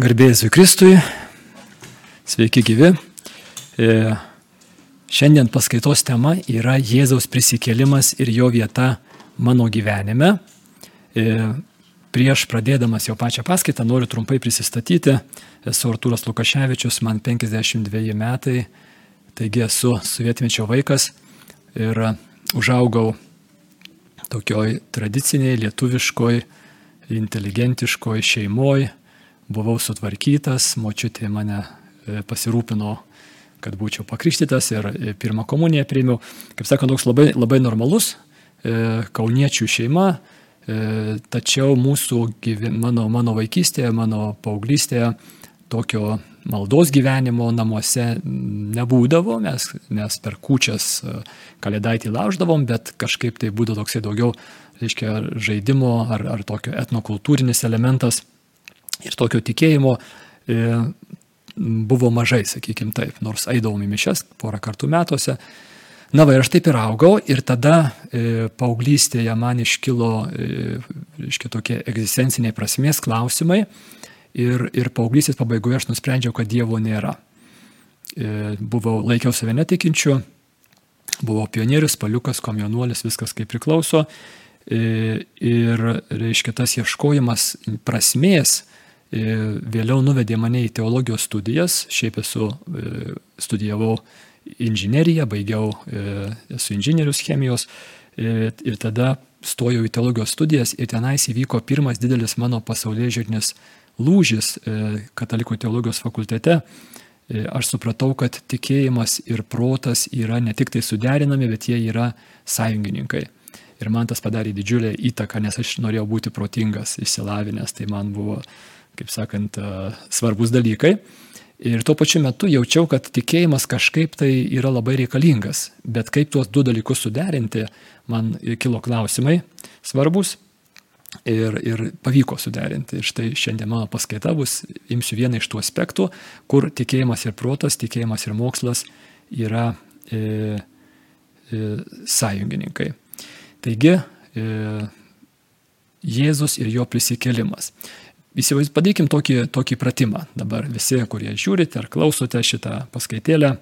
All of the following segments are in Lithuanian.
Garbėjai Kristui, sveiki gyvi. E, šiandien paskaitos tema yra Jėzaus prisikėlimas ir jo vieta mano gyvenime. E, prieš pradėdamas jau pačią paskaitą noriu trumpai prisistatyti. Esu Artūras Lukaševičius, man 52 metai, taigi esu sovietmečio vaikas ir užaugau tokioj tradiciniai, lietuviškoj, inteligentiškoj šeimoje buvau sutvarkytas, močiutė mane e, pasirūpino, kad būčiau pakrikštytas ir e, pirmą komuniją priėmiau. Kaip sakant, toks labai, labai normalus e, kauniečių šeima, tačiau mūsų mano, mano vaikystėje, mano paauglystėje tokio maldos gyvenimo namuose nebūdavo, mes, mes per kučias kalėdaitį lauždavom, bet kažkaip tai būdavo toksai daugiau, reiškia, žaidimo ar, ar tokio etnokultūrinis elementas ir tokio tikėjimo e, buvo mažai, sakykime taip, nors eidavom į mišes porą kartų metuose. Na va, ir aš taip ir augau ir tada e, paauglystėje man iškilo, e, reiškia, tokie egzistenciniai prasmės klausimai ir, ir paauglystės pabaigoje aš nusprendžiau, kad Dievo nėra. E, buvau, laikiau save netikinčiu, buvau pionierius, paliukas, komjonuolis, viskas kaip priklauso. E, ir, reiškia, tas ieškojimas prasmės vėliau nuvedė mane į teologijos studijas, šiaip esu, e, studijavau inžineriją, baigiau, e, esu inžinierius chemijos ir tada stojau į teologijos studijas ir tenais įvyko pirmas didelis mano pasaulyje žiūrinis lūžis katalikų teologijos fakultete. Aš supratau, kad tikėjimas ir protas yra ne tik tai suderinami, bet jie yra sąjungininkai. Ir man tas padarė didžiulę įtaką, nes aš norėjau būti protingas, išsilavinęs, tai man buvo kaip sakant, svarbus dalykai. Ir tuo pačiu metu jaučiau, kad tikėjimas kažkaip tai yra labai reikalingas. Bet kaip tuos du dalykus suderinti, man kilo klausimai svarbus. Ir, ir pavyko suderinti. Ir štai šiandien mano paskaita bus, imsiu vieną iš tų aspektų, kur tikėjimas ir protas, tikėjimas ir mokslas yra e, e, sąjungininkai. Taigi, e, Jėzus ir jo prisikėlimas. Įsivaizduokim, padarykim tokį, tokį pratimą dabar visi, kurie žiūrite ar klausote šitą paskaitėlę.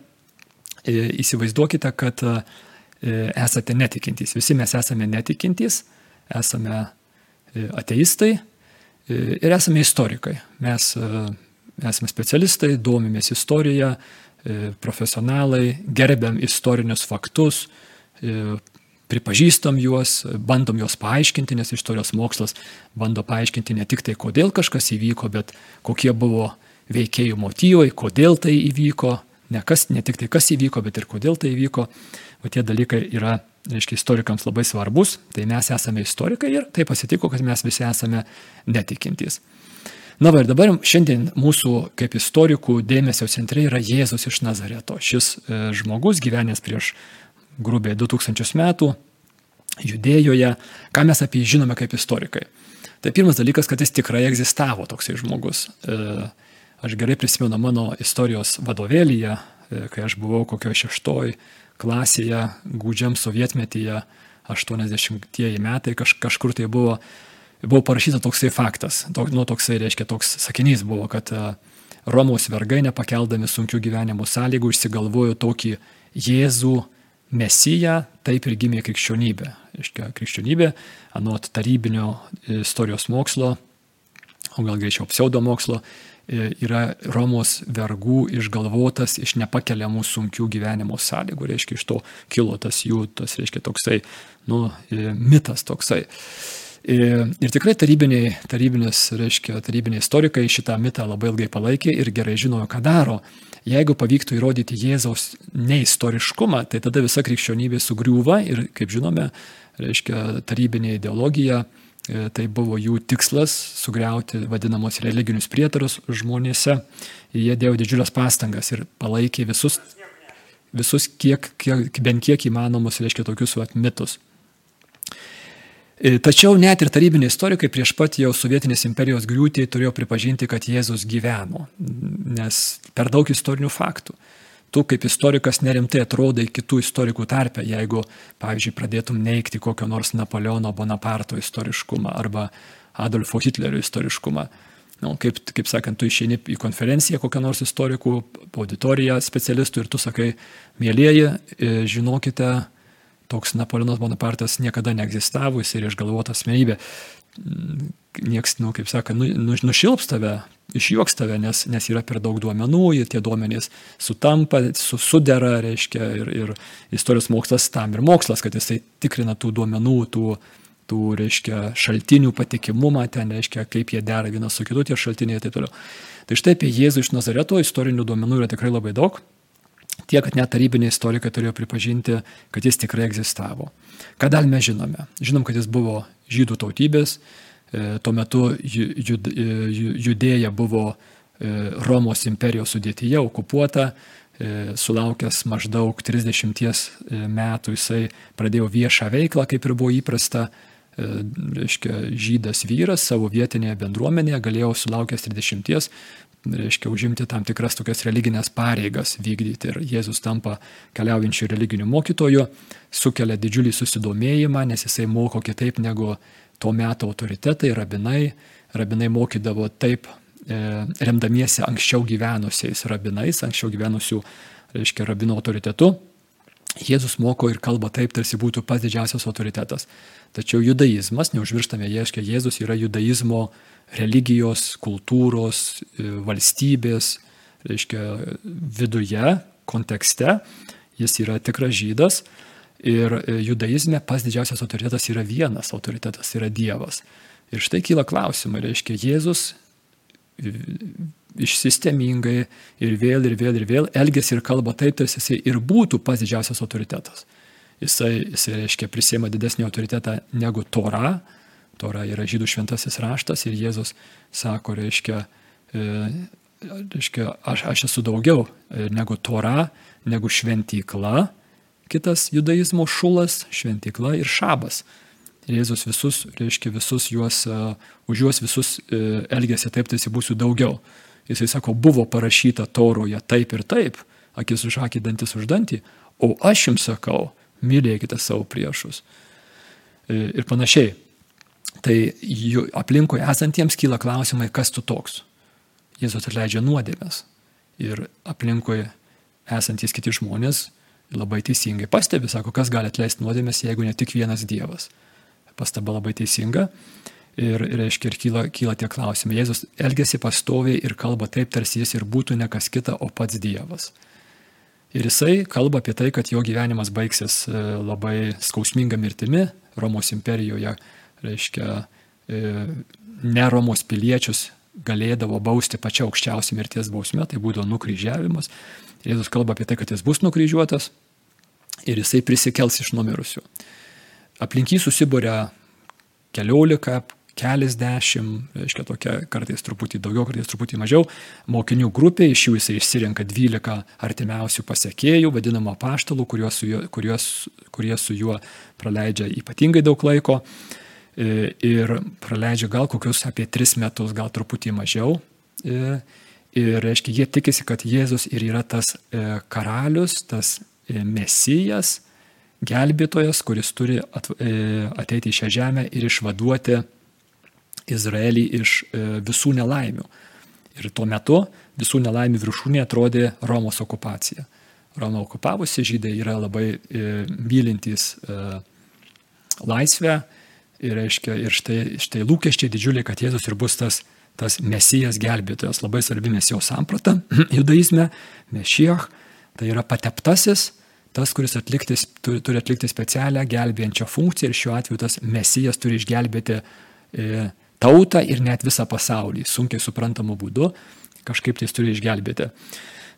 E, įsivaizduokite, kad e, esate netikintys. Visi mes esame netikintys, esame e, ateistai ir esame istorikai. Mes esame specialistai, domimės istoriją, profesionalai, gerbiam istorinius faktus, pripažįstam juos, bandom juos paaiškinti, nes istorijos mokslas bando paaiškinti ne tik tai, kodėl kažkas įvyko, bet kokie buvo veikėjų motyvai, kodėl tai įvyko, ne, kas, ne tik tai kas įvyko, bet ir kodėl tai įvyko. O tie dalykai yra, reiškia, istorikams labai svarbus, tai mes esame istorikai ir tai pasitiko, kad mes visi esame netikintys. Na va ir dabar šiandien mūsų kaip istorikų dėmesio centre yra Jėzus iš Nazareto. Šis e, žmogus gyvenęs prieš grubiai 2000 metų judėjoje, ką mes apie jį žinome kaip istorikai. Tai pirmas dalykas, kad jis tikrai egzistavo toksai žmogus. E, aš gerai prisimenu mano istorijos vadovėlyje, e, kai aš buvau kokioje šeštoje klasėje, gūdžiam sovietmetyje, 80-ieji metai kaž, kažkur tai buvo, buvo parašyta toksai faktas, to, nu, toksai reiškia, toks sakinys buvo, kad e, Romos vergai nepakeldami sunkių gyvenimo sąlygų išsigalvojo tokį Jėzų Mesija, taip ir gimė krikščionybė. Iškia, krikščionybė, anot tarybinio istorijos mokslo, o gal greičiau pseudomokslo, e, yra Romos vergų išgalvotas iš nepakeliamų sunkių gyvenimo sąlygų. Reiškia, iš to kilo tas jų, tas, reiškia, toksai, nu, e, mitas toksai. Ir tikrai tarybiniai, tarybinis, reiškia, tarybiniai istorikai šitą mitą labai ilgai palaikė ir gerai žinojo, ką daro. Jeigu pavyktų įrodyti Jėzaus neistoriškumą, tai tada visa krikščionybė sugriūva ir, kaip žinome, reiškia, tarybinė ideologija, e, tai buvo jų tikslas sugriauti vadinamos religinius prietarus žmonėse. Jie dėjo didžiulės pastangas ir palaikė visus, visus kiek, kiek, bent kiek įmanomus, reiškia, tokius vat, mitus. E, tačiau net ir tarybiniai istorikai prieš pat jau sovietinės imperijos griūtį turėjo pripažinti, kad Jėzus gyveno, nes per daug istorinių faktų. Tu kaip istorikas nerimtai atrodai kitų istorikų tarpe, jeigu, pavyzdžiui, pradėtum neikti kokio nors Napoleono Bonaparto istoriškumą arba Adolfo Hitlerio istoriškumą. Nu, kaip, kaip sakant, tu išeini į konferenciją kokią nors istorikų, auditoriją specialistų ir tu sakai, mėlyjeji, e, žinokite, toks Napoleonas Bonapartas niekada neegzistavo, jis ir išgalvota asmenybė. Mm, Niekas, nu, kaip sakant, nu, nu, nušilps tave, išjuoks tave, nes, nes yra per daug duomenų ir tie duomenys sutampa, su, sudera, reiškia, ir, ir istorijos mokslas tam ir mokslas, kad jisai tikrina tų duomenų, tų, tų, reiškia, šaltinių patikimumą, ten, reiškia, kaip jie dera vienas su kitu tie šaltiniai ir taip toliau. Tai štai apie Jėzų iš Nazareto istorinių duomenų yra tikrai labai daug. Tiek, kad net tarybiniai istorikai turėjo pripažinti, kad jis tikrai egzistavo. Ką dar mes žinome? Žinom, kad jis buvo žydų tautybės, e, tuo metu e, judėja buvo e, Romos imperijos sudėtyje, okupuota, sulaukęs maždaug 30 metų jisai pradėjo viešą veiklą, kaip ir buvo įprasta, reiškia, žydas vyras savo vietinėje bendruomenėje galėjo sulaukęs 30 reiškia, užimti tam tikras tokias religinės pareigas vykdyti. Ir Jėzus tampa keliaujančių religinių mokytojų, sukelia didžiulį susidomėjimą, nes jisai moko kitaip negu tuo metu autoritetai, rabinai. Rabinai mokydavo taip, e, remdamiesi anksčiau gyvenusiais rabinais, anksčiau gyvenusių, reiškia, rabino autoritetu. Jėzus moko ir kalba taip, tarsi būtų pats didžiausias autoritetas. Tačiau judaizmas, neužmirštame, reiškia, Jėzus yra judaizmo religijos, kultūros, e, valstybės, reiškia, viduje, kontekste. Jis yra tikras žydas ir e, judaizme pats didžiausias autoritetas yra vienas autoritetas, yra Dievas. Ir štai kyla klausimai, reiškia, Jėzus išsistemingai ir vėl ir vėl ir vėl elgesi ir kalba taip, tarsi jisai ir būtų pats didžiausias autoritetas. Jisai, jisai reiškia, prisėmė didesnį autoritetą negu Tora. Tora yra žydų šventasis raštas ir Jėzus sako, reiškia, e, reiškia aš, aš esu daugiau e, negu Tora, negu šventykla. Kitas judaizmo šulas - šventykla ir šabas. Jėzus visus, reiškia, visus juos, uh, už juos visus elgėsi taip, tarsi būsiu daugiau. Jisai sako, buvo parašyta tauroje taip ir taip, akis už akį, dantis už dantį, o aš jums sakau, mylėkite savo priešus. E, ir panašiai. Tai aplinkoje esantiems kyla klausimai, kas tu toks. Jėzus atleidžia nuodėmės. Ir aplinkoje esantys kiti žmonės labai teisingai pastebi, sako, kas gali atleisti nuodėmės, jeigu ne tik vienas Dievas. Pastaba labai teisinga. Ir, reiškia, ir kyla, kyla tie klausimai. Jėzus elgesi pastoviai ir kalba taip, tarsi jis ir būtų ne kas kita, o pats Dievas. Ir jisai kalba apie tai, kad jo gyvenimas baigsis e, labai skausminga mirtimi Romos imperijoje. Reiškia, e, ne Romos piliečius galėdavo bausti pačia aukščiausia mirties bausme, tai būdavo nukryžiavimas. Jėzus kalba apie tai, kad jis bus nukryžiuotas ir jisai prisikels iš numirusių. Aplink jį susibūrė keliolika keliasdešimt, reiškia tokia kartais truputį daugiau, kartais truputį mažiau, mokinių grupė, iš jų jisai išsirenka 12 artimiausių pasiekėjų, vadinamų paštalų, kuriuos kuriuos, kurie su juo praleidžia ypatingai daug laiko e, ir praleidžia gal kokius apie 3 metus, gal truputį mažiau. E, ir reiškia, jie tikisi, kad Jėzus ir yra tas e, karalius, tas mesijas, gelbėtojas, kuris turi ateiti į šią žemę ir išvaduoti Izraelį iš e, visų nelaimių. Ir tuo metu visų nelaimių viršūnė atrodė Romos okupacija. Romą okupavusi žydai yra labai e, mylintys e, laisvę ir, reiškia, ir štai, štai lūkesčiai didžiuliai, kad Jėzus ir bus tas, tas mesijas gelbėtojas, labai svarbi mesijos samprata judaizme, mešiach, tai yra pateptasis, tas, kuris atlikti, turi, turi atlikti specialią gelbėjančią funkciją ir šiuo atveju tas mesijas turi išgelbėti e, tautą ir net visą pasaulį, sunkiai suprantamu būdu, kažkaip tai turi išgelbėti.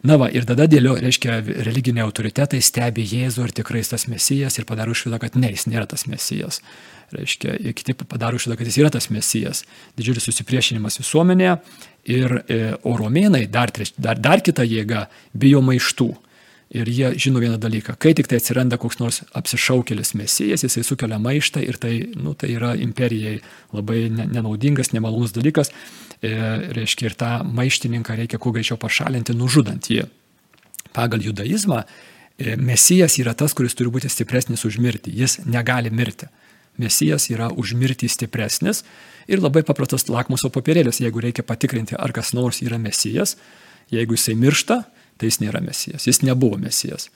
Na va, ir tada dėlio, reiškia, religiniai autoritetai stebi Jėzų ir tikrai tas mesijas ir padaro išvadą, kad ne, jis nėra tas mesijas. Reiškia, kiti padaro išvadą, kad jis yra tas mesijas. Didžiulis susipriešinimas visuomenėje ir e, o romėnai, dar, dar, dar kita jėga, bijo maištų. Ir jie žino vieną dalyką, kai tik tai atsiranda koks nors apsišaukėlis mesijas, jisai sukelia maištą ir tai, nu, tai yra imperijai labai nenaudingas, nemalonus dalykas. E, reiškia, ir tą maištininką reikia kuo greičiau pašalinti, nužudant jį. Pagal judaizmą e, mesijas yra tas, kuris turi būti stipresnis už mirtį, jis negali mirti. mesijas yra už mirtį stipresnis ir labai paprastas lakmuso popierėlis, jeigu reikia patikrinti, ar kas nors yra mesijas, jeigu jisai miršta, tai jis nėra mesijas, jis nebuvo mesijas.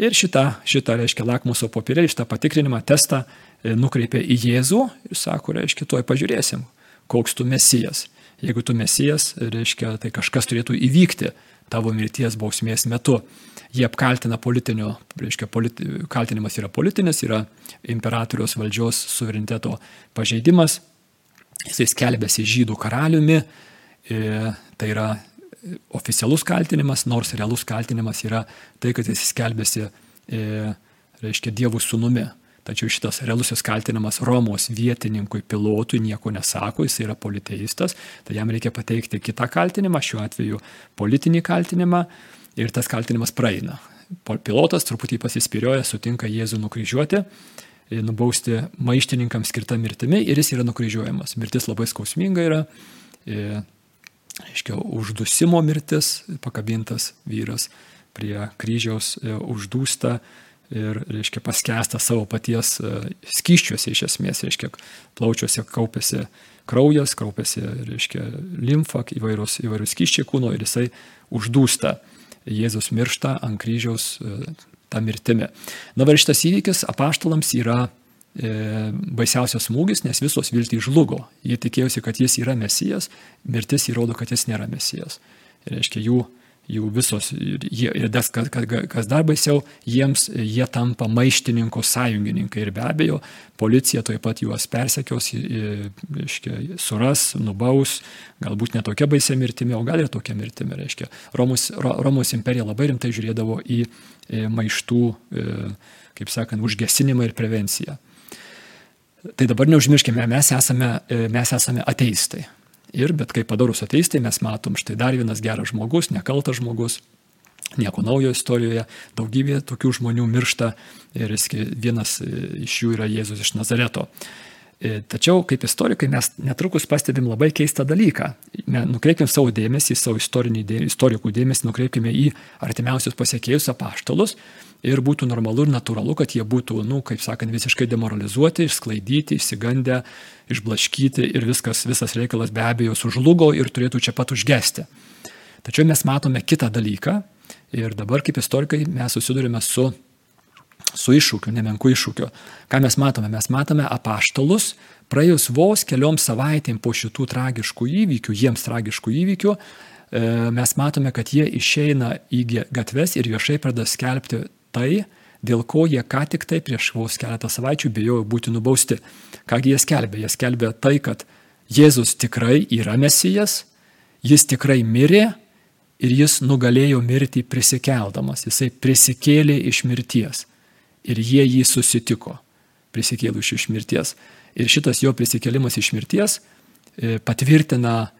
Ir šitą, šitą reiškia, lakmuso popierėlį, šitą patikrinimą, testą e, nukreipia į Jėzų ir sako, reiškia, tuoj pažiūrėsim, koks tu mesijas. Jeigu tu mesijas, reiškia, tai kažkas turėtų įvykti tavo mirties bausmės metu. Jie apkaltina politinio, reiškia, politi, kaltinimas yra politinis, yra imperatoriaus valdžios suvereniteto pažeidimas, jisai skelbėsi žydų karaliumi, e, tai yra oficialus kaltinimas, nors realus kaltinimas yra tai, kad jis skelbėsi, e, reiškia, dievų sunumi. Tačiau šitas realusis kaltinimas Romos vietininkui pilotui nieko nesako, jis yra politeistas, tai jam reikia pateikti kitą kaltinimą, šiuo atveju politinį kaltinimą ir tas kaltinimas praeina. Pilotas truputį pasispyrioja, sutinka Jėzų nukryžiuoti, e, nubausti maištininkams skirtą mirtimi ir jis yra nukryžiuojamas. Mirtis labai skausminga yra, e, aiškiai, uždusimo mirtis, pakabintas vyras prie kryžiaus e, uždūsta ir, reiškia, paskęsta savo paties skyščiuose iš esmės, reiškia, plaučiuose kaupėsi kraujas, kaupėsi, reiškia, limfa, įvairūs, įvairūs skyščiai kūno ir jisai uždūsta. Jėzus miršta ant kryžiaus e, tą mirtimį. Dabar šitas įvykis apaštalams yra e, baisiausias smūgis, nes visos viltys žlugo. Jie tikėjosi, kad jis yra mesijas, mirtis įrodo, kad jis nėra mesijas. Ir reiškia, jų jų visos, jie, ir das, kas, kas dar baisiau, jiems jie tampa maištininkų sąjungininkai ir be abejo, policija taip pat juos persekios, reiškia, suras, nubaus, galbūt netokia baisia mirtimi, o gal ir tokia mirtimi, reiškia. Romos, Romos imperija labai rimtai žiūrėdavo į maištų, kaip sakant, užgesinimą ir prevenciją. Tai dabar neužmirškime, mes esame, mes esame ateistai. Ir bet kaip padarus ateistai mes matom, štai dar vienas geras žmogus, nekaltas žmogus, nieko naujo istorijoje, daugybė tokių žmonių miršta ir vienas iš jų yra Jėzus iš Nazareto. E, tačiau kaip istorikai mes netrukus pastebim labai keistą dalyką. Nukreipkim savo dėmesį, savo dėmesį, istorikų dėmesį, nukreipkime į artimiausius pasiekėjus apaštalus ir būtų normalu ir natūralu, kad jie būtų, nu, kaip sakant, visiškai demoralizuoti, išsklaidyti, išsigandę, išblaškyti ir viskas, visas reikalas be abejo sužlugo ir turėtų čia pat užgesti. Tačiau mes matome kitą dalyką ir dabar kaip istorikai mes susidurime su, su iššūkiu, nemenku iššūkiu. Ką mes matome? Mes matome apaštalus, praėjus vos keliom savaitėm po šitų tragiškų įvykių, jiems tragiškų įvykių, e, mes matome, kad jie išeina į gatves ir viešai pradeda skelbti tai, dėl ko jie ką tik tai prieš vos keletą savaičių bijojo būti nubausti. Kągi jie skelbė? Jie skelbė tai, kad Jėzus tikrai yra mesijas, jis tikrai mirė ir jis nugalėjo mirtį prisikeldamas. Jisai prisikėlė iš mirties ir jie jį susitiko prisikėlus iš mirties. Ir šitas jo prisikėlimas iš mirties e, patvirtina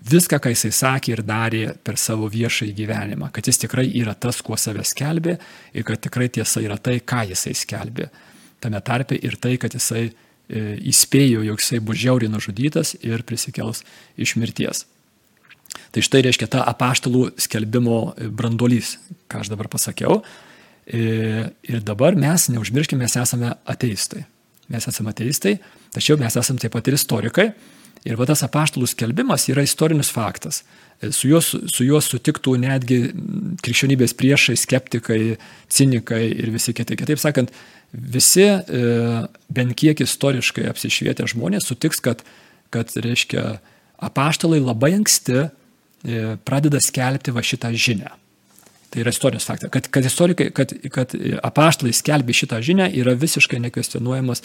viską, ką jisai sakė ir darė per savo viešąjį gyvenimą, kad jis tikrai yra tas, kuo save skelbė ir kad tikrai tiesa yra tai, ką jisai skelbė. Tame tarpe ir tai, kad jisai e, įspėjo, jog jisai bus žiauriai nužudytas ir prisikels iš mirties. Tai štai reiškia ta apaštalų skelbimo brandolys, ką aš dabar pasakiau. E, ir dabar mes, neužmirškime, mes esame ateistai. Mes esame ateistai, tačiau mes esame taip pat ir istorikai. Ir va tas apaštalų skelbimas yra istorinis faktas. Su juo, su juo sutiktų netgi krikščionybės priešai, skeptikai, cinikai ir visi kiti. Kitaip sakant, visi e, bent kiek istoriškai apsišvietę žmonės sutiks, kad, kad reiškia, apaštalai labai anksti e, pradeda skelbti va šitą žinią. Tai yra istorinis faktas. Kad, kad, istorikai, kad, kad apaštalai skelbė šitą žinią yra visiškai nekvestionuojamas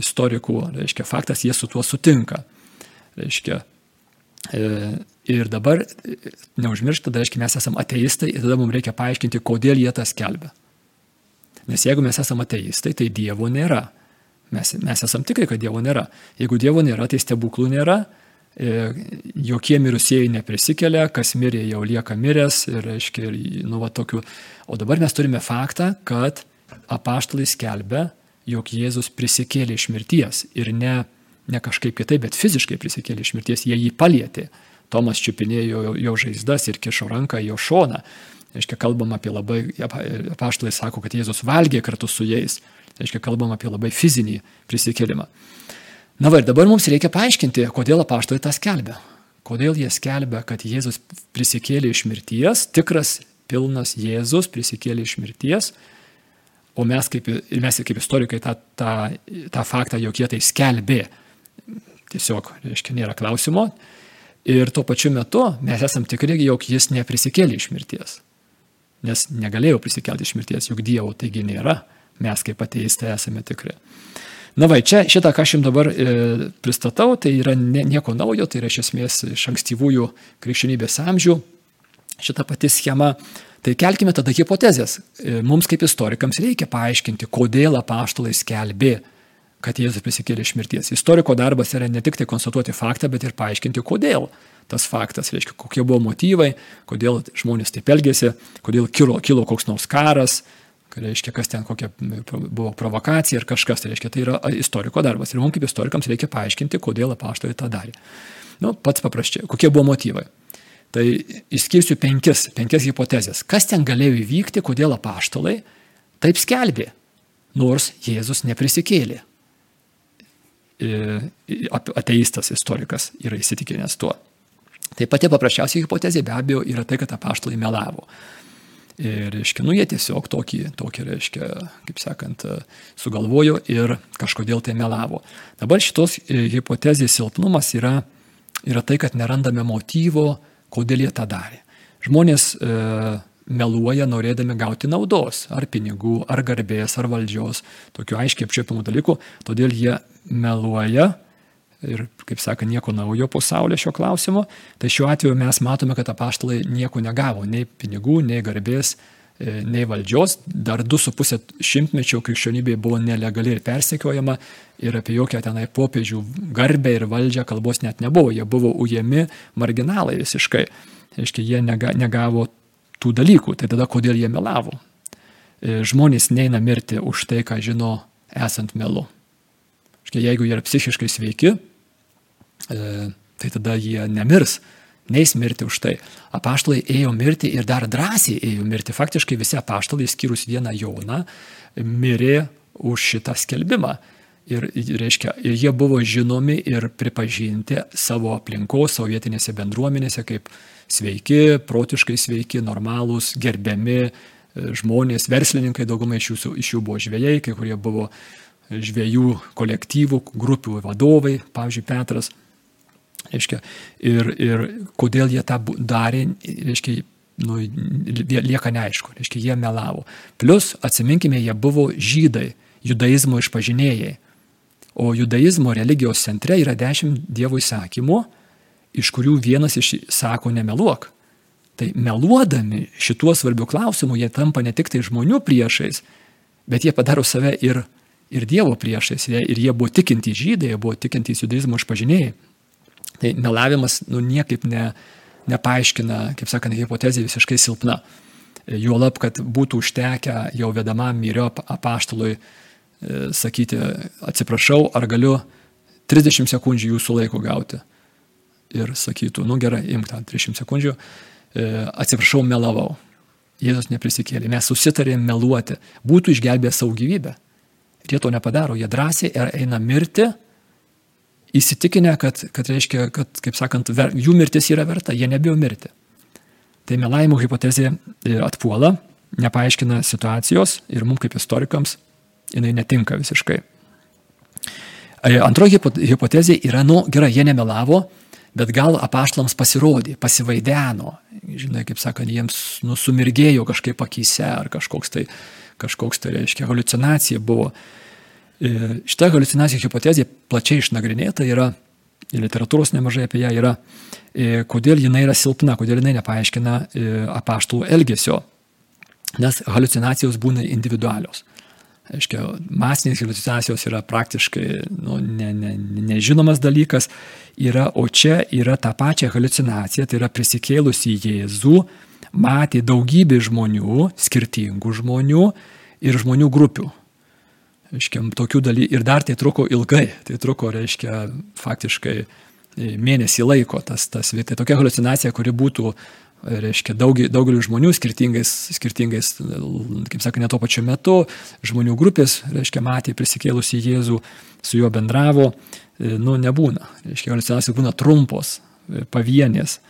istorikų, reiškia, faktas, jie su tuo sutinka. Reiškia, e, ir dabar neužmiršti, tada reiškia, mes esame ateistai ir tada mums reikia paaiškinti, kodėl jie tą skelbia. Nes jeigu mes esame ateistai, tai Dievo nėra. Mes, mes esame tikrai, kad Dievo nėra. Jeigu Dievo nėra, tai stebuklų nėra, e, jokie mirusieji neprisikelia, kas mirė jau lieka miręs ir, aiškiai, nu, va, tokių. O dabar mes turime faktą, kad apaštalai skelbia, jog Jėzus prisikėlė iš mirties ir ne ne kažkaip kitaip, bet fiziškai prisikėlė iš mirties, jie jį palietė. Tomas čiupinėjo jo, žaizdas ir kišo ranką į jo šoną. Reiškia, kalbam apie labai, apaštalai sako, kad Jėzus valgė kartu su jais. Reiškia, kalbam apie labai fizinį prisikėlimą. Na va ir dabar mums reikia paaiškinti, kodėl apaštalai tą skelbia. Kodėl jie skelbia, kad Jėzus prisikėlė iš mirties, tikras, pilnas Jėzus prisikėlė iš mirties, o mes kaip, mes kaip istorikai tą, tą, tą faktą, jog jie tai skelbė, tiesiog, reiškia, nėra klausimo. Ir tuo pačiu metu mes esam tikri, jog jis neprisikėlė iš mirties. Nes negalėjo prisikelti iš mirties, juk Dievo taigi nėra. Mes kaip ateistai esame tikri. Na va, čia šitą, ką aš jums dabar e, pristatau, tai yra ne, nieko naujo, tai yra iš esmės iš ankstyvųjų krikščionybės amžių šita pati schema. Tai kelkime tada hipotezės. E, mums kaip istorikams reikia paaiškinti, kodėl apaštalai skelbė, kad Jėzus prisikėlė iš mirties. Istoriko darbas yra ne tik tai konstatuoti faktą, bet ir paaiškinti, kodėl tas faktas, reiškia, kokie buvo motyvai, kodėl žmonės taip elgėsi, kodėl kilo, kilo koks nors karas, reiškia, kas ten kokia buvo provokacija ar kažkas, tai reiškia, tai yra istoriko darbas. Ir mums kaip istorikams reikia paaiškinti, kodėl apaštalai tą darė. Nu, pats paprasčiau, kokie buvo motyvai. Tai išskirsiu penkis, penkias hipotezės. Kas ten galėjo įvykti, kodėl apaštalai taip skelbė, nors Jėzus neprisikėlė. Ateistas istorikas yra įsitikinęs tuo. Tai pati paprasčiausia hipotezė be abejo yra tai, kad apaštalai melavo. Ir, reiškia, nu jie tiesiog tokį, tokį, reiškia, kaip sakant, sugalvojo ir kažkodėl tai melavo. Dabar šitos e, hipotezės silpnumas yra, yra tai, kad nerandame motyvo, kodėl jie tą darė. Žmonės e, meluoja norėdami gauti naudos, ar pinigų, ar garbės, ar valdžios, tokių aiškiai apčiopimų dalykų, todėl jie meluoja ir, kaip sakant, nieko naujo pasaulio šio klausimo, tai šiuo atveju mes matome, kad apaštalai nieko negavo, nei pinigų, nei garbės, e, nei valdžios. Dar du su pusė šimtmečio krikščionybė buvo nelegali ir persekiojama ir apie jokią tenai popiežių garbę ir valdžią kalbos net nebuvo. Jie buvo ujami marginalai visiškai. Reiškia, jie nega, negavo tų dalykų. Tai tada kodėl jie melavo? E, žmonės neina mirti už tai, ką žino esant melu. Štai jeigu jie yra psichiškai sveiki, e, tai tada jie nemirs, neįs mirti už tai. Apaštalai ėjo mirti ir dar drąsiai ėjo mirti. Faktiškai visi apaštalai, skyrus vieną Joną, mirė už šitą skelbimą. Ir, reiškia, ir jie buvo žinomi ir pripažinti savo aplinkos, savo vietinėse bendruomenėse kaip sveiki, protiškai sveiki, normalūs, gerbiami e, žmonės, verslininkai, daugumai iš jų, iš jų buvo žvėjai, kai kurie buvo žviejų kolektyvų, grupių vadovai, pavyzdžiui, Petras. Reiškia, ir, ir kodėl jie tą darė, reiškia, nu, lieka neaišku, reiškia, jie melavo. Plus, atsiminkime, jie buvo žydai, judaizmo išpažinėjai. O judaizmo religijos centre yra dešimt dievų įsakymų, iš kurių vienas iš sako nemeluok. Tai meluodami šituo svarbiu klausimu jie tampa ne tik tai žmonių priešais, bet jie padaro save ir ir Dievo priešais, ir jie buvo tikintys žydai, jie buvo tikintys judaizmo išpažinėjai. Tai melavimas nu, niekaip ne, nepaaiškina, kaip sakant, hipotezė visiškai silpna. Juolab, kad būtų užtekę jau vedamam myrio apaštalui e, sakyti, atsiprašau, ar galiu 30 sekundžių jūsų laiko gauti. Ir sakytų, nu gerai, imk tą 30 sekundžių, e, atsiprašau, melavau. Jėzus neprisikėlė, mes susitarėm meluoti, būtų išgelbėję savo gyvybę. Jie to nepadaro, jie drąsiai eina mirti, įsitikinę, kad, kad reiškia, kad, kaip sakant, ver, jų mirtis yra verta, jie nebijo mirti. Tai melavimo hipotezė atpuola, nepaaiškina situacijos ir mums kaip istorikams jinai netinka visiškai. E, antroji hipotezė yra, nu gerai, jie nemelavo, bet gal apaštlams pasirodė, pasivaideno, žinai, kaip sakant, jiems nusumirgėjo kažkaip akise ar kažkoks tai kažkoks tai reiškia halucinacija buvo. E, šita halucinacijų hipotezė plačiai išnagrinėta yra, literatūros nemažai apie ją yra, e, kodėl jinai yra silpna, kodėl jinai nepaaiškina e, apaštalų elgesio. Nes halucinacijos būna individualios. Aiškia, masinės halucinacijos yra praktiškai nu, ne, ne, nežinomas dalykas, yra, o čia yra ta pačia halucinacija, tai yra prisikėlusi Jėzų, matė daugybė žmonių, skirtingų žmonių ir žmonių grupių. Reiškia, tokių dalykų. Ir dar tai truko ilgai. Tai truko, reiškia, faktiškai e, mėnesį laiko tas, tas tai tokia halucinacija, kuri būtų reiškia, daug, daugeliu žmonių skirtingais, skirtingais, kaip sakė, ne tuo pačiu metu, žmonių grupės, reiškia, matė prisikėlusi Jėzų, su juo bendravo, e, nu, nebūna. Reiškia, haliucinacijos būna trumpos, e, pavienės.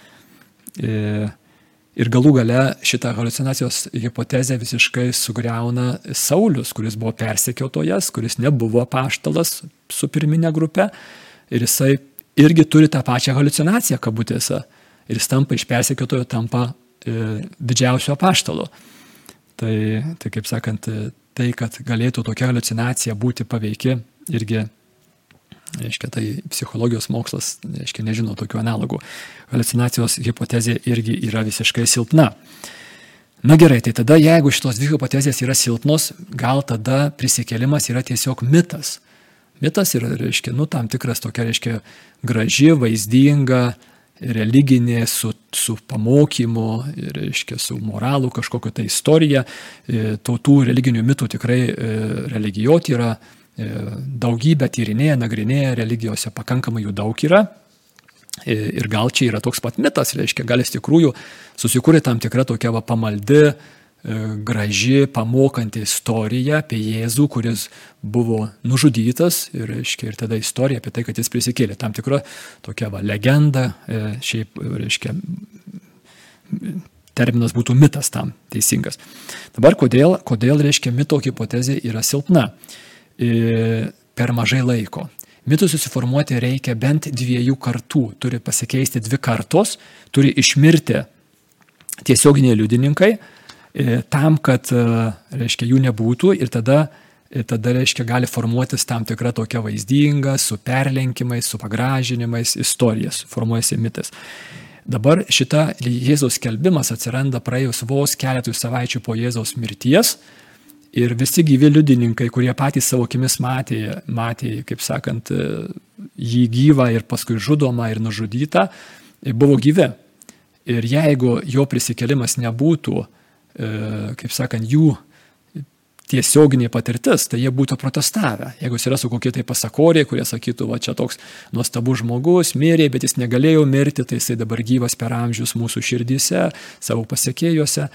Ir galų gale šitą halucinacijos hipotezę visiškai sugriauna Saulis, kuris buvo persekiotojas, kuris nebuvo paštalas su pirminė grupė. Ir jisai irgi turi tą pačią halucinaciją kabutėse. Ir jis tampa iš persekiotojo, tampa e, didžiausio paštalo. Tai, tai kaip sakant, tai, kad galėtų tokia halucinacija būti paveiki, irgi Reiškia, tai psichologijos mokslas, reiškia, nežino tokių analogų. Halucinacijos hipotezė irgi yra visiškai silpna. Na gerai, tai tada jeigu šitos dvi hipotezės yra silpnos, gal tada prisikėlimas yra tiesiog mitas. Mitas yra, reiškia, nu, tam tikras tokia, reiškia, graži, vaizdinga, religinė, su, su pamokymu, reiškia, su moralu kažkokia tai istorija. E, Tautų religinių mitų tikrai e, religijoti yra daugybę tyrinėja, nagrinėja, religijose pakankamai jų daug yra. E, ir gal čia yra toks pat mitas, reiškia, gal iš tikrųjų susikūrė tam tikra tokia va, pamaldi, e, graži, pamokanti istorija apie Jėzų, kuris buvo nužudytas ir, reiškia, ir tada istorija apie tai, kad jis prisikėlė. Tam tikra tokia va, legenda, šiaip, reiškia, terminas būtų mitas tam teisingas. Dabar kodėl, kodėl reiškia, mito hipotezė yra silpna? Per mažai laiko. Mitų susiformuoti reikia bent dviejų kartų, turi pasikeisti dvi kartos, turi išmirti tiesioginiai liudininkai tam, kad, reiškia, jų nebūtų ir tada, tada, reiškia, gali formuotis tam tikra tokia vaizdinga, su perlenkimais, su pagražinimais istorijas, formuojasi mitas. Dabar šita Jėzaus skelbimas atsiranda praėjus vos keletui savaičių po Jėzaus mirties, Ir visi gyvi liudininkai, kurie patys savo akimis matė, matė, kaip sakant, jį gyvą ir paskui žudomą ir nužudytą, buvo gyvi. Ir jeigu jo prisikelimas nebūtų, e, kaip sakant, jų tiesioginė patirtis, tai jie būtų protestavę. Jeigu yra su kokie tai pasakorė, kurie sakytų, va čia toks nuostabus žmogus, mirė, bet jis negalėjo mirti, tai jisai dabar gyvas per amžius mūsų širdyse, savo pasiekėjuose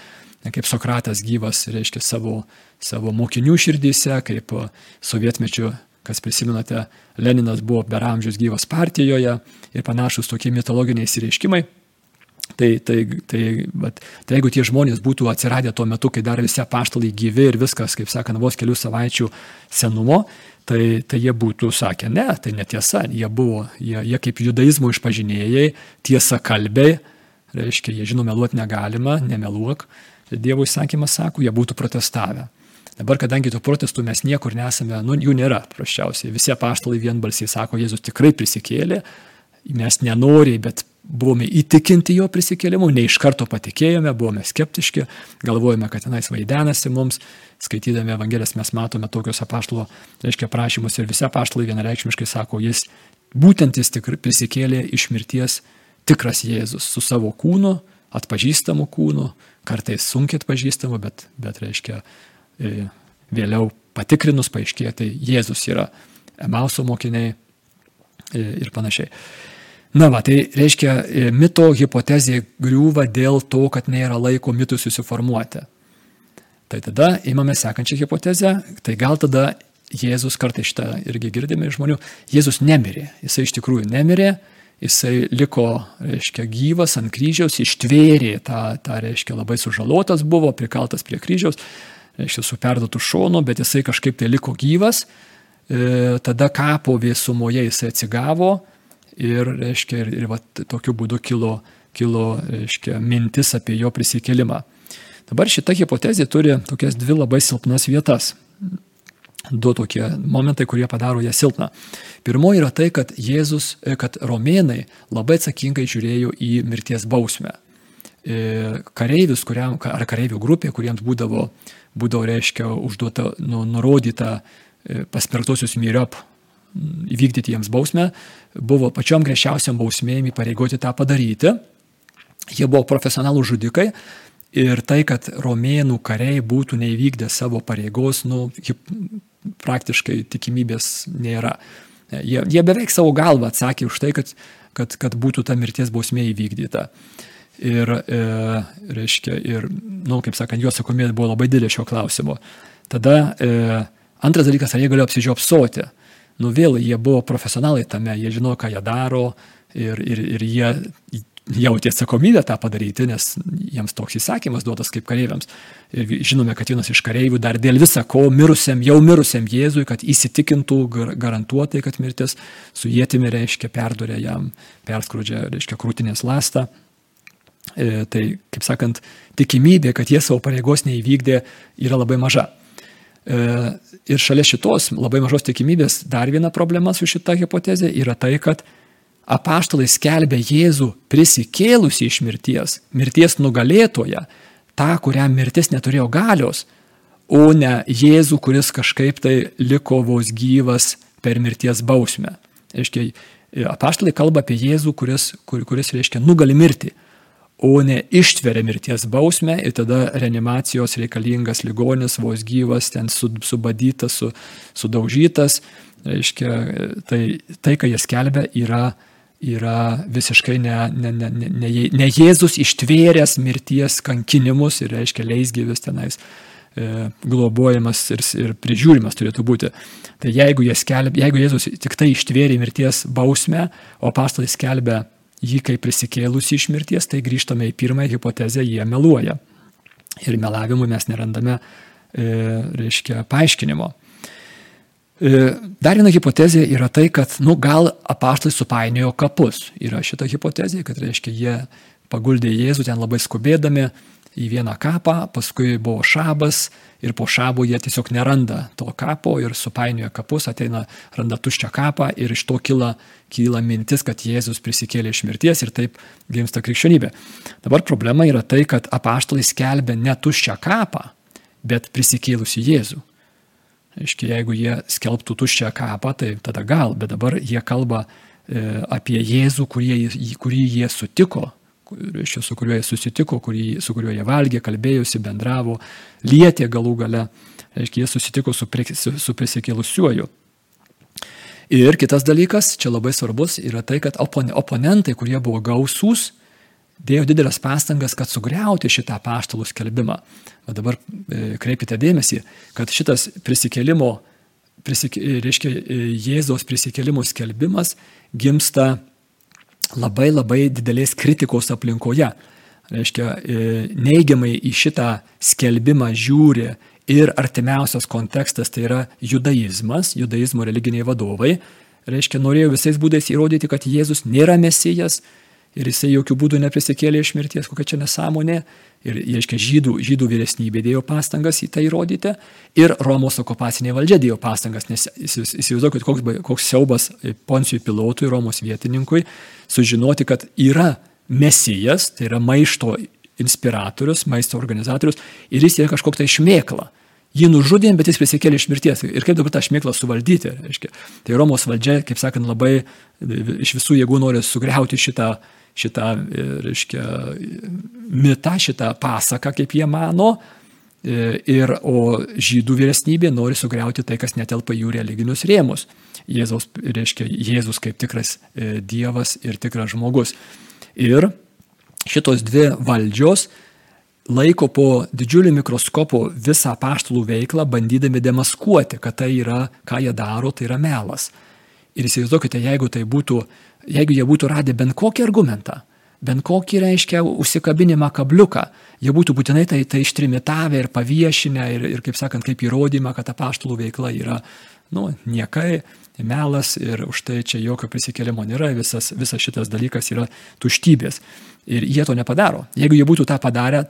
kaip Sokratas gyvas, reiškia savo, savo mokinių širdyse, kaip sovietmečiu, kas prisimenate, Leninas buvo per amžius gyvas partijoje ir panašus tokie mitologiniai įsireiškimai. Tai, tai, tai, bet, tai jeigu tie žmonės būtų atsiradę tuo metu, kai dar visi apaštalai gyvi ir viskas, kaip sakant, vos kelių savaičių senumo, tai, tai jie būtų sakę, ne, tai netiesa, jie buvo, jie, jie kaip judaizmo išpažinėjai, tiesa kalbėjai, reiškia, jie žino, meluoti negalima, nemeluok, Dievo įsakymas sako, jie būtų protestavę. Dabar, kadangi tų protestų mes niekur nesame, nu, jų nėra, praščiausiai. Visi apaštalai vienbalsiai sako, Jėzus tikrai prisikėlė, mes nenoriai, bet buvome įtikinti jo prisikėlimu, ne iš karto patikėjome, buvome skeptiški, galvojame, kad tenais vaidenasi mums, skaitydami Evangelijas mes matome tokius apaštalo, reiškia, prašymus ir visi apaštalai vienareikšmiškai sako, jis būtent jis tikrai prisikėlė iš mirties tikras Jėzus su savo kūnu, atpažįstamu kūnu, kartais sunkiai atpažįstamu, bet, bet reiškia, e, vėliau patikrinus paaiškėjo, tai Jėzus yra Emauso mokiniai e, ir panašiai. Na, va, tai reiškia, e, mito hipotezė griūva dėl to, kad nėra laiko mitui susiformuoti. Tai tada įmame sekančią hipotezę, tai gal tada Jėzus, kartai šitą irgi girdime iš žmonių, Jėzus nemirė, jisai iš tikrųjų nemirė, jisai liko, reiškia, gyvas ant kryžiaus, ištvėrė tą, tą reiškia, labai sužalotas buvo, prikaltas prie kryžiaus, reiškia, su perdotų šonu, bet jisai kažkaip tai liko gyvas, e, tada kapo vėsumoje jisai atsigavo ir, reiškia, ir, ir va, tokiu būdu kilo, kilo, reiškia, mintis apie jo prisikėlimą. Dabar šita hipotezė turi tokias dvi labai silpnas vietas du tokie momentai, kurie padaro ją silpną. Pirmoji yra tai, kad Jėzus, e, kad romėnai labai atsakingai žiūrėjo į mirties bausmę. E, kareivius, kuriam, ar kareivių grupė, kuriems būdavo, būdavo reiškia, užduota, nu, nurodyta e, paspertosius myriop įvykdyti jiems bausmę, buvo pačiom griežčiausiam bausmėjim įpareigoti tą padaryti. Jie buvo profesionalų žudikai ir tai, kad romėnų kariai būtų neįvykdę savo pareigos, nu, praktiškai tikimybės nėra. Jie, jie beveik savo galvą atsakė už tai, kad, kad, kad būtų ta mirties bausmė įvykdyta. ir, e, reiškia, ir, na, nu, kaip sakant, jų atsakomybė buvo labai didelė šio klausimo. Tada e, antras dalykas, ar jie galėjo apsižiopsoti. Nu vėl jie buvo profesionalai tame, jie žino, ką jie daro ir, ir, ir jie jautė atsakomybę tą padaryti, nes jiems toks įsakymas duotas kaip kareiviams. Ir žinome, kad vienas iš kareivių dar dėl visa ko mirusiam, jau mirusiam Jėzui, kad įsitikintų garantuotai, kad mirtis su jėtimi reiškia perdurė jam, perskrūdžia, reiškia krūtinės lastą. E, tai, kaip sakant, tikimybė, kad jie savo pareigos neįvykdė, yra labai maža. E, ir šalia šitos labai mažos tikimybės dar viena problema su šita hipotezė yra tai, kad apaštalai skelbia Jėzų prisikėlusi iš mirties, mirties nugalėtoją, tą, kuriam mirtis neturėjo galios, o ne Jėzų, kuris kažkaip tai liko vos gyvas per mirties bausmę. Reiškia, apaštalai kalba apie Jėzų, kuris, kur, kuris reiškia nugali mirti, o ne ištveria mirties bausmę ir tada reanimacijos reikalingas ligonis, vos gyvas, ten subadytas, su, sudaužytas. Reiškia, tai, tai, ką jie skelbia, yra yra visiškai ne, ne, ne, ne, ne, Jėzus ištvėręs mirties kankinimus ir reiškia leisgyvis tenais e, globojamas ir, ir prižiūrimas turėtų būti. Tai jeigu, skelb, jeigu Jėzus tik tai ištvėrė mirties bausmę, o pastalai skelbia jį kaip prisikėlusi iš mirties, tai grįžtame į pirmąją hipotezę, jie meluoja. Ir melavimui mes nerandame, e, reiškia, paaiškinimo. E, dar viena hipotezė yra tai, kad, nu, gal apaštai supainiojo kapus. Yra šita hipotezė, kad, reiškia, jie paguldė Jėzų ten labai skubėdami į vieną kapą, paskui buvo šabas ir po šabo jie tiesiog neranda to kapo ir supainioja kapus, ateina, randa tuščią kapą ir iš to kyla, kyla mintis, kad Jėzus prisikėlė iš mirties ir taip gimsta krikščionybė. Dabar problema yra tai, kad apaštalai skelbia ne tuščią kapą, bet prisikėlusi Jėzų. Aiškiai, jeigu jie skelbtų tuščią kapą, tai tada gal, bet dabar jie kalba e, apie Jėzų, kurie, kurį jie sutiko, reiškia, su kuriuo jie susitiko, kurį, su kuriuo jie valgė, kalbėjosi, bendravo, lietė galų gale, reiškia, jie susitiko su, su, su prisikėlusiuoju. Ir kitas dalykas, čia labai svarbus, yra tai, kad oponentai, kurie buvo gausūs, dėjo didelės pastangas, kad sugriauti šitą paštalų skelbimą. O dabar e, kreipkite dėmesį, kad šitas prisikėlimo, prisik, reiškia e, Jėzaus prisikėlimo skelbimas gimsta labai labai didelės kritikos aplinkoje. Reiškia, e, neigiamai į šitą skelbimą žiūri ir artimiausias kontekstas tai yra judaizmas, judaizmo religiniai vadovai. Reiškia, norėjo visais būdais įrodyti, kad Jėzus nėra mesijas, ir jisai jokių būdų neprisikėlė iš mirties, kokia čia nesąmonė. Ir, reiškia, žydų, žydų vyresnybė dėjo pastangas į tai įrodyti ir Romos okupacinė valdžia dėjo pastangas, nes įsivaizduokit, koks, koks siaubas Poncijui pilotui, Romos vietininkui, sužinoti, kad yra mesijas, tai yra maišto inspiratorius, maisto organizatorius ir jis yra kažkoks tai šmėkla. Jį nužudėm, bet jis prisikėlė iš mirties. Ir kaip dabar tą šmėklą suvaldyti? Reiškia. Tai Romos valdžia, kaip sakant, labai iš visų jėgų nori sugriauti šitą, šitą reiškia, mitą, šitą pasaką, kaip jie mano. Ir, o žydų vyresnybė nori sugriauti tai, kas netelpa jų religinius rėmus. Jėzaus, reiškia, Jėzus kaip tikras e, Dievas ir tikras žmogus. Ir šitos dvi valdžios laiko po didžiuliu mikroskopu visą paštalų veiklą, bandydami demaskuoti, kad tai yra, ką jie daro, tai yra melas. Ir įsivaizduokite, jeigu tai būtų, jeigu jie būtų radę bent kokį argumentą, bent kokį reiškia užsikabinimą kabliuką, jie būtų būtinai tai, tai ištrimitavę ir paviešinę ir, ir, kaip sakant, kaip įrodymą, kad ta paštalų veikla yra, nu, niekai, melas ir už tai čia jokio prisikėlimo nėra, visas, visas šitas dalykas yra tuštybės. Ir jie to nepadaro. Jeigu jie būtų tą padarę,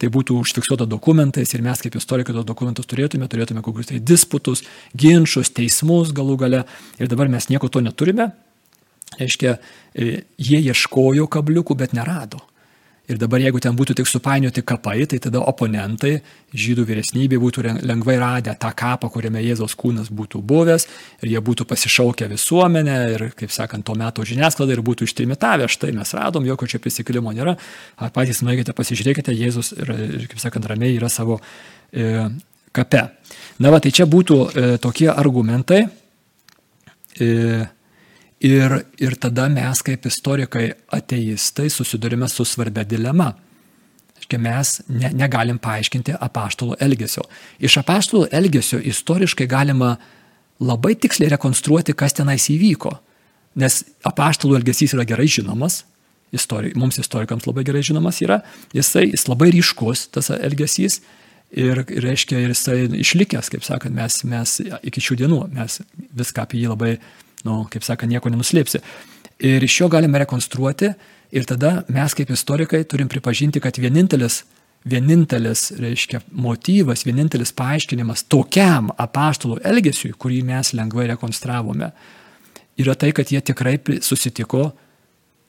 tai būtų užfiksuota dokumentais ir mes kaip istorikai tos dokumentus turėtume, turėtume kokius tai disputus, ginčius, teismus galų gale. Ir dabar mes nieko to neturime. Reiškia, e, jie ieškojo kabliukų, bet nerado. Ir dabar jeigu ten būtų tik supainioti kapai, tai tada oponentai, žydų vyresnybė būtų lengvai radę tą kapą, kuriame Jėzaus kūnas būtų buvęs, ir jie būtų pasišaukę visuomenę ir, kaip sakant, to meto žiniasklaidą ir būtų ištrimitavę, štai mes radom, jokio čia prisikėlimo nėra, patys nuėkite, pasižiūrėkite, Jėzus, ir, kaip sakant, ramiai yra savo e, kape. Na va, tai čia būtų e, tokie argumentai. E, Ir, ir tada mes kaip istorikai ateistai susidurime su svarbia dilema. Iškia, mes ne, negalim paaiškinti apaštalų elgesio. Iš apaštalų elgesio istoriškai galima labai tiksliai rekonstruoti, kas tenais įvyko. Nes apaštalų elgesys yra gerai žinomas, istori, mums istorikams labai gerai žinomas yra, jisai, jis labai ryškus, tas elgesys, ir, ir reiškia, ir jisai išlikęs, kaip sakant, mes, mes iki šių dienų, mes viską apie jį labai nu, kaip sako, nieko nenuslėpsi. Ir iš jo galime rekonstruoti ir tada mes kaip istorikai turim pripažinti, kad vienintelis, vienintelis, reiškia, motyvas, vienintelis paaiškinimas tokiam apaštalų elgesiui, kurį mes lengvai rekonstravome, yra tai, kad jie tikrai susitiko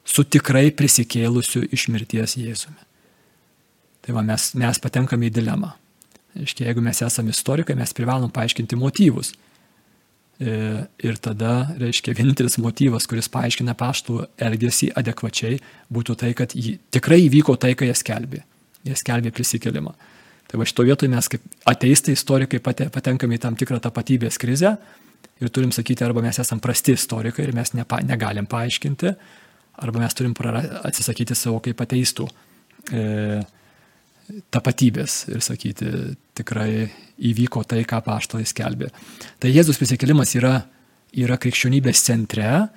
su tikrai prisikėlusiu iš mirties Jėzumi. Tai va, mes, mes patenkame į dilemą. Iškia, jeigu mes esame istorikai, mes privalom paaiškinti motyvus. E, ir tada, reiškia, vienintelis motyvas, kuris paaiškina paštų elgesį adekvačiai, būtų tai, kad tikrai įvyko tai, ką jie skelbė. Jie skelbė prisikelimą. Tai va šito vietoje mes kaip ateistai istorikai patenkame į tam tikrą tapatybės krizę ir turim sakyti, arba mes esame prasti istorikai ir mes nepa, negalim paaiškinti, arba mes turim atsisakyti savo kaip ateistų. E, tapatybės ir sakyti, tikrai įvyko tai, ką paštalai skelbė. Tai Jėzus prisikėlimas yra, yra krikščionybės centre,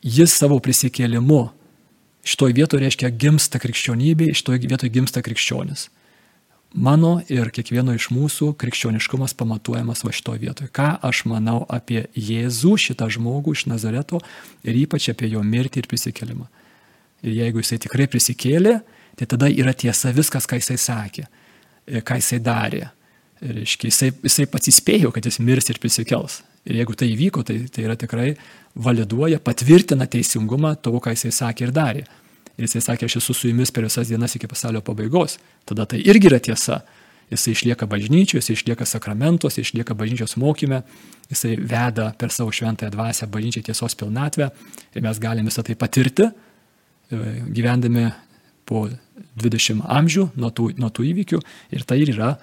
jis savo prisikėlimu šitoj vietoje reiškia gimsta krikščionybė, šitoj vietoje gimsta krikščionis. Mano ir kiekvieno iš mūsų krikščioniškumas pamatuojamas va šitoje vietoje. Ką aš manau apie Jėzų, šitą žmogų iš Nazareto ir ypač apie jo mirtį ir prisikėlimą. Ir jeigu jisai tikrai prisikėlė, tai tada yra tiesa viskas, ką jisai sakė, e, ką jisai darė. Reiškia, jisai, jisai pats įspėjo, kad jis mirs ir prisikels. Ir jeigu tai įvyko, tai, tai yra tikrai validuoja, patvirtina teisingumą to, ką jisai sakė ir darė. Ir jisai sakė, aš esu su jumis per visas dienas iki pasaulio pabaigos. Tada tai irgi yra tiesa. Jisai išlieka bažnyčioje, jisai išlieka sakramentuose, išlieka bažnyčios mokyme, jisai veda per savo šventąją dvasę bažnyčią tiesos pilnatvę ir mes galime visą tai patirti, e, gyvendami po 20 amžių nuo tų, nuo tų įvykių ir tai ir yra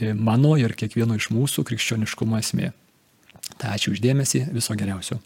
mano ir kiekvieno iš mūsų krikščioniškumo esmė. Tai ačiū uždėmesi, viso geriausio.